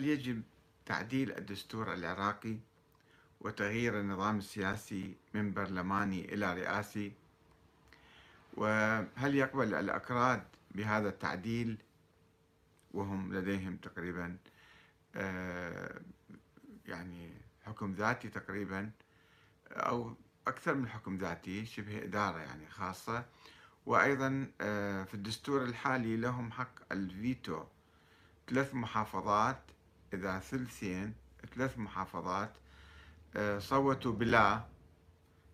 هل يجب تعديل الدستور العراقي وتغيير النظام السياسي من برلماني إلى رئاسي؟ وهل يقبل الأكراد بهذا التعديل؟ وهم لديهم تقريبا آه، يعني حكم ذاتي تقريبا أو أكثر من حكم ذاتي شبه إدارة يعني خاصة. وأيضا آه، في الدستور الحالي لهم حق الفيتو ثلاث محافظات إذا ثلثين ثلاث محافظات آه، صوتوا بلا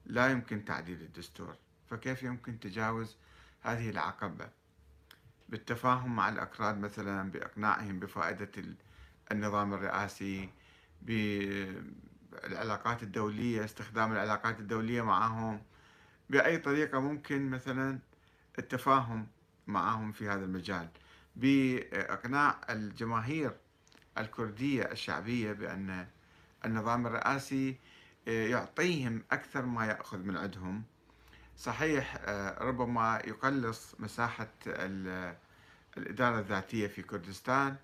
لا يمكن تعديل الدستور. فكيف يمكن تجاوز هذه العقبة؟ بالتفاهم مع الأكراد مثلا بإقناعهم بفائدة النظام الرئاسي بالعلاقات الدولية استخدام العلاقات الدولية معهم. بأي طريقة ممكن مثلا التفاهم معهم في هذا المجال؟ بإقناع الجماهير الكردية الشعبية بأن النظام الرئاسي آه، يعطيهم أكثر ما يأخذ من عندهم. صحيح آه، ربما يقلص مساحة الإدارة الذاتية في كردستان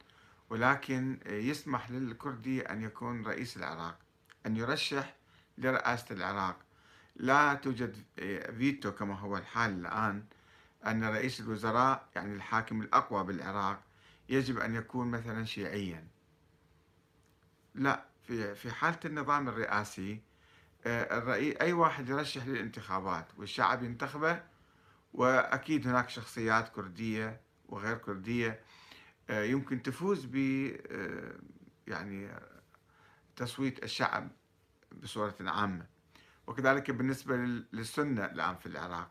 ولكن آه، يسمح للكردي أن يكون رئيس العراق أن يرشح لرئاسة العراق. لا توجد فيتو كما هو الحال الآن أن رئيس الوزراء يعني الحاكم الأقوى بالعراق يجب أن يكون مثلا شيعيا. لا في في حالة النظام الرئاسي آه، الرئيس أي واحد يرشح للانتخابات والشعب ينتخبه وأكيد هناك شخصيات كردية وغير كردية آه، يمكن تفوز ب آه، يعني تصويت الشعب بصورة عامة. وكذلك بالنسبة للسنة الآن في العراق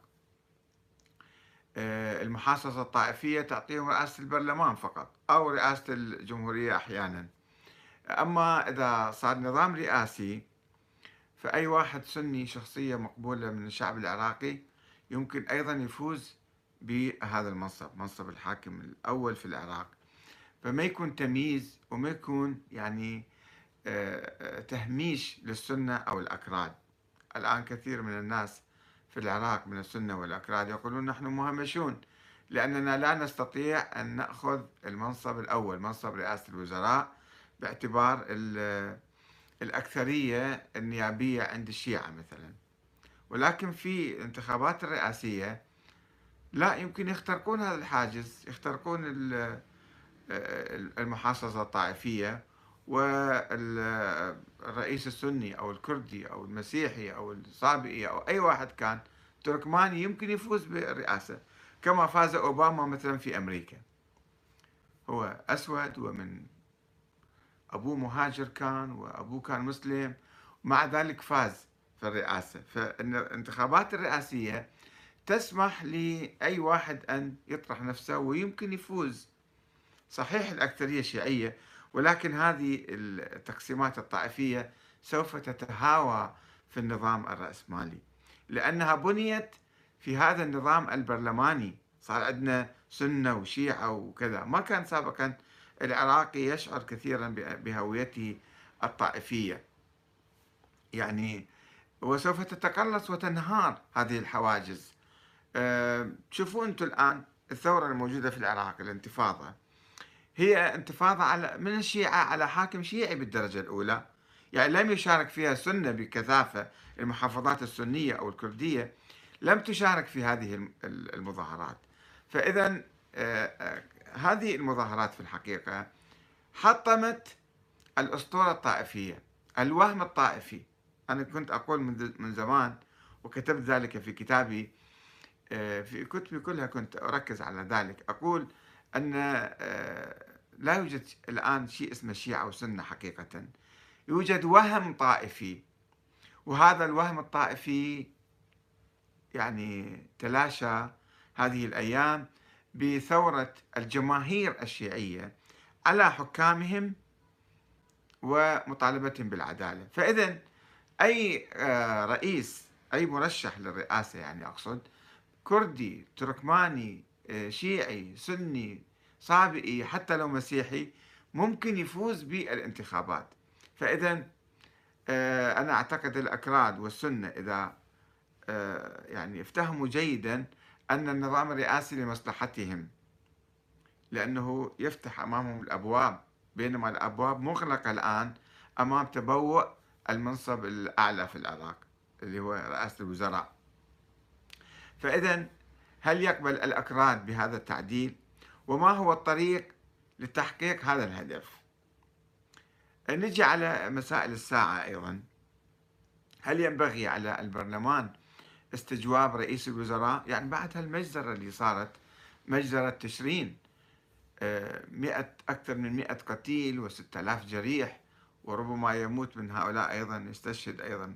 المحاصصة الطائفية تعطيهم رئاسة البرلمان فقط أو رئاسة الجمهورية أحيانا. أما إذا صار نظام رئاسي فأي واحد سني شخصية مقبولة من الشعب العراقي يمكن أيضا يفوز بهذا المنصب منصب الحاكم الأول في العراق. فما يكون تمييز وما يكون يعني آه، آه، تهميش للسنة أو الأكراد. الآن كثير من الناس في العراق من السنة والأكراد يقولون نحن مهمشون لأننا لا نستطيع أن نأخذ المنصب الأول منصب رئاسة الوزراء باعتبار الأكثرية النيابية عند الشيعة مثلا. ولكن في الانتخابات الرئاسية لا يمكن يخترقون هذا الحاجز يخترقون المحاصصة الطائفية والرئيس السني أو الكردي أو المسيحي أو الصابئي أو أي واحد كان تركماني يمكن يفوز بالرئاسة كما فاز أوباما مثلا في أمريكا. هو أسود ومن أبوه مهاجر كان وأبوه كان مسلم ومع ذلك فاز في الرئاسة. فالانتخابات الرئاسية تسمح لأي واحد أن يطرح نفسه ويمكن يفوز. صحيح الأكثرية شيعية ولكن هذه التقسيمات الطائفية سوف تتهاوى في النظام الرأسمالي. لأنها بنيت في هذا النظام البرلماني. صار عندنا سنة وشيعة وكذا. ما كان سابقا العراقي يشعر كثيرا بهويته الطائفية. يعني وسوف تتقلص وتنهار هذه الحواجز. أه شوفوا أنتم الآن الثورة الموجودة في العراق الانتفاضة. هي انتفاضة على من الشيعة على حاكم شيعي بالدرجة الأولى. يعني لم يشارك فيها السنة بكثافة المحافظات السنية أو الكردية لم تشارك في هذه المظاهرات. فإذا آه، آه، هذه المظاهرات في الحقيقة حطمت الأسطورة الطائفية الوهم الطائفي. أنا كنت أقول من زمان وكتبت ذلك في كتابي آه، في كتبي كلها كنت أركز على ذلك. أقول أن آه، لا يوجد الآن شيء اسمه شيعة أو سنة حقيقة. يوجد وهم طائفي وهذا الوهم الطائفي يعني تلاشى هذه الأيام بثورة الجماهير الشيعية على حكامهم ومطالبتهم بالعدالة. فإذا أي آه، رئيس أي مرشح للرئاسة يعني أقصد كردي تركماني آه، شيعي سني صابئي حتى لو مسيحي ممكن يفوز بالانتخابات. فإذا آه، أنا أعتقد الأكراد والسنة إذا يعني افتهموا جيدا أن النظام الرئاسي لمصلحتهم لأنه يفتح أمامهم الأبواب بينما الأبواب مغلقة الآن أمام تبوء المنصب الأعلى في العراق اللي هو رئاسة الوزراء. فإذا هل يقبل الأكراد بهذا التعديل؟ وما هو الطريق لتحقيق هذا الهدف؟ نجي على مسائل الساعة أيضا. هل ينبغي على البرلمان استجواب رئيس الوزراء يعني بعد هالمجزرة اللي صارت مجزرة تشرين آه، مئة أكثر من مئة قتيل وستة آلاف جريح وربما يموت من هؤلاء أيضا يستشهد أيضا